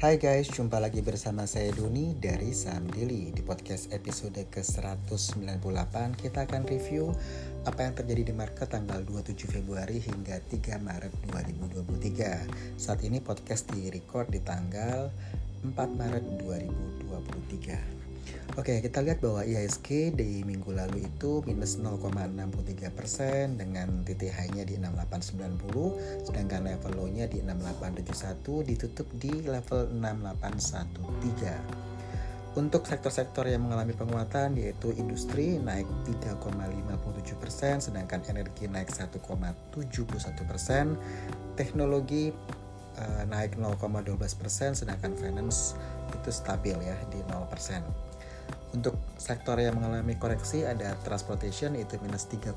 Hai guys, jumpa lagi bersama saya Doni dari Saham Di podcast episode ke-198 kita akan review apa yang terjadi di market tanggal 27 Februari hingga 3 Maret 2023 Saat ini podcast di record di tanggal 4 Maret 2023 Oke, kita lihat bahwa IHSG di minggu lalu itu minus 0,63 persen dengan titik high-nya di 6890, sedangkan level low-nya di 6871 ditutup di level 6813. Untuk sektor-sektor yang mengalami penguatan yaitu industri naik 3,57 persen, sedangkan energi naik 1,71 persen, teknologi uh, naik 0,12 persen, sedangkan finance itu stabil ya di 0 persen. Untuk sektor yang mengalami koreksi ada transportation itu minus 3,41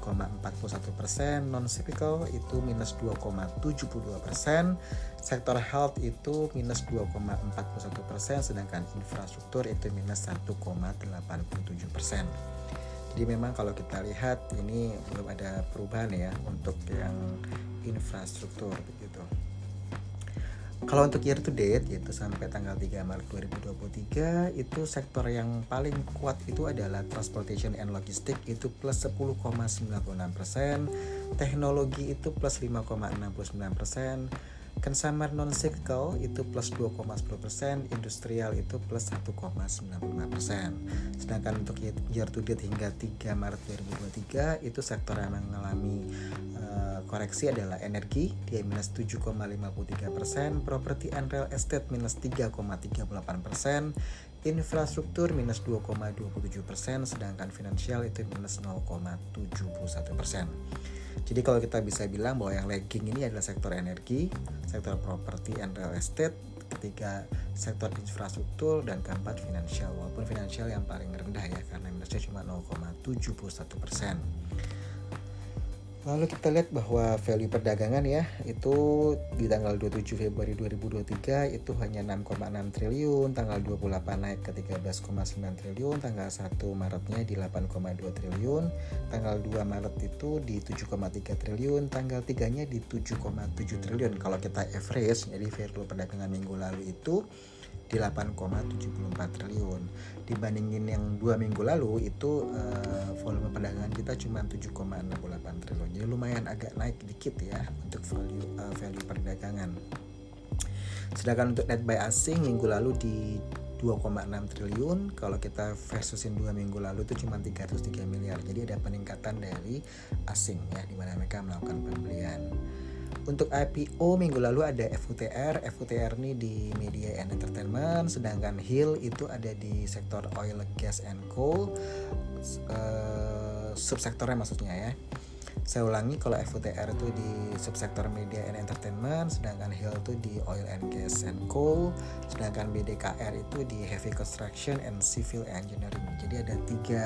persen, non cyclical itu minus 2,72 persen, sektor health itu minus 2,41 persen, sedangkan infrastruktur itu minus 1,87 persen. Jadi memang kalau kita lihat ini belum ada perubahan ya untuk yang infrastruktur begitu. Kalau untuk year to date yaitu sampai tanggal 3 Maret 2023 itu sektor yang paling kuat itu adalah transportation and logistik itu plus 10,96 persen, teknologi itu plus 5,69 persen, consumer non cyclical itu plus 2,10%, industrial itu plus 1,95%. Sedangkan untuk year to date hingga 3 Maret 2023 itu sektor yang mengalami koreksi adalah energi dia minus 7,53%, property and real estate minus 3,38%, infrastruktur minus 2,27%, sedangkan finansial itu minus 0,71%. Jadi kalau kita bisa bilang bahwa yang lagging ini adalah sektor energi, sektor properti and real estate, ketiga sektor infrastruktur dan keempat finansial. Walaupun finansial yang paling rendah ya karena minusnya cuma 0,71 persen. Lalu kita lihat bahwa value perdagangan ya itu di tanggal 27 Februari 2023 itu hanya 6,6 triliun, tanggal 28 naik ke 13,9 triliun, tanggal 1 Maretnya di 8,2 triliun, tanggal 2 Maret itu di 7,3 triliun, tanggal 3-nya di 7,7 triliun. Kalau kita average jadi value perdagangan minggu lalu itu di 8,74 triliun. Dibandingin yang dua minggu lalu itu uh, volume perdagangan kita cuma 7,68 triliun. Jadi lumayan agak naik dikit ya untuk value uh, value perdagangan. Sedangkan untuk net buy asing minggu lalu di 2,6 triliun. Kalau kita versusin dua minggu lalu itu cuma 303 miliar. Jadi ada peningkatan dari asing ya di mana mereka melakukan pembelian untuk IPO minggu lalu ada FUTR, FUTR ini di media and entertainment, sedangkan Hill itu ada di sektor oil, gas and coal, uh, subsektornya maksudnya ya. Saya ulangi kalau FUTR itu di subsektor media and entertainment, sedangkan Hill itu di oil and gas and coal, sedangkan BDKR itu di heavy construction and civil engineering. Jadi ada tiga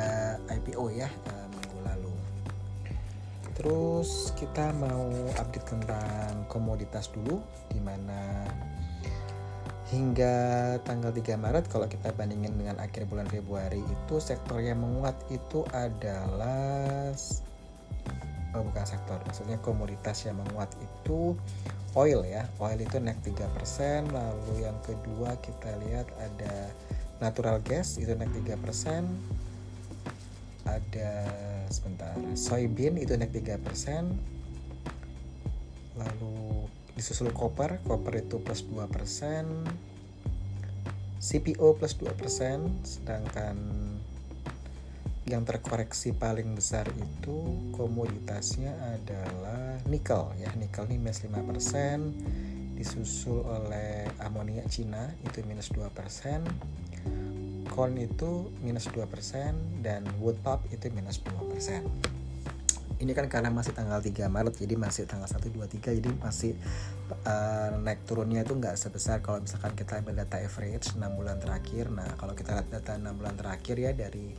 IPO ya. Uh, Terus kita mau update tentang komoditas dulu di mana hingga tanggal 3 Maret kalau kita bandingin dengan akhir bulan Februari itu sektor yang menguat itu adalah oh bukan sektor maksudnya komoditas yang menguat itu oil ya. Oil itu naik 3% lalu yang kedua kita lihat ada natural gas itu naik 3% ada sebentar. Soybean itu naik 3% lalu disusul copper. Copper itu plus 2% CPO plus 2% sedangkan yang terkoreksi paling besar itu komoditasnya adalah nikel ya. Nikel ini minus 5% disusul oleh amonia Cina itu minus 2% corn itu minus 2% dan wood pulp itu minus 2%. Ini kan karena masih tanggal 3 Maret jadi masih tanggal 1 2 3 jadi masih uh, naik turunnya itu nggak sebesar kalau misalkan kita ambil data average 6 bulan terakhir. Nah, kalau kita lihat data 6 bulan terakhir ya dari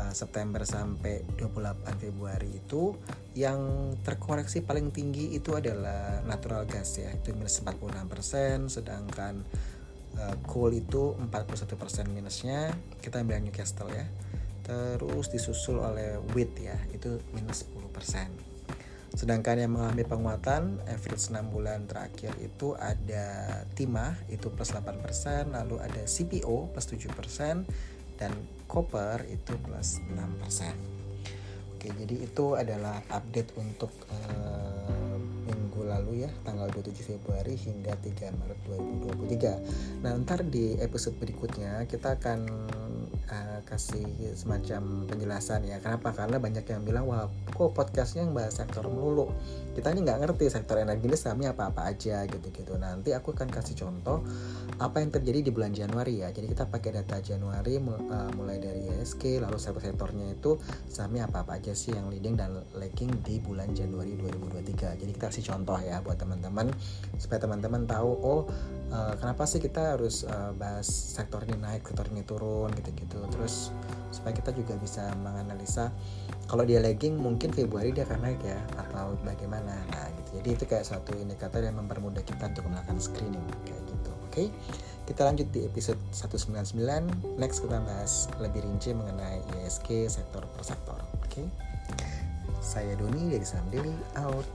uh, September sampai 28 Februari itu yang terkoreksi paling tinggi itu adalah natural gas ya itu minus 46% sedangkan uh, coal itu 41% minusnya. Kita ambil Newcastle ya. Terus disusul oleh wheat ya itu minus 10% Sedangkan yang mengalami penguatan average 6 bulan terakhir itu ada Timah itu plus 8%, lalu ada CPO plus 7% dan Copper itu plus 6%. Oke, jadi itu adalah update untuk uh, lalu ya, tanggal 27 Februari hingga 3 Maret 2023. Nah, ntar di episode berikutnya kita akan uh, kasih semacam penjelasan ya. Kenapa? Karena banyak yang bilang wah kok podcastnya yang bahas sektor melulu? Kita ini nggak ngerti sektor energi ini sahamnya apa apa aja gitu gitu nanti aku akan kasih contoh apa yang terjadi di bulan Januari ya. Jadi kita pakai data Januari uh, mulai dari ISK lalu sektor-sektornya itu sahamnya apa apa aja sih yang leading dan lagging di bulan Januari 2023 jadi kita kasih contoh ya buat teman-teman supaya teman-teman tahu oh uh, kenapa sih kita harus bahas sektor ini naik sektor ini turun gitu-gitu terus supaya kita juga bisa menganalisa kalau dia lagging mungkin Februari dia akan naik ya atau bagaimana. Nah gitu. Jadi itu kayak suatu indikator yang mempermudah kita untuk melakukan screening kayak gitu. Oke? Okay? kita lanjut di episode 199 next kita bahas lebih rinci mengenai ISK sektor per sektor. Oke? Okay? saya Doni dari Saham Daily out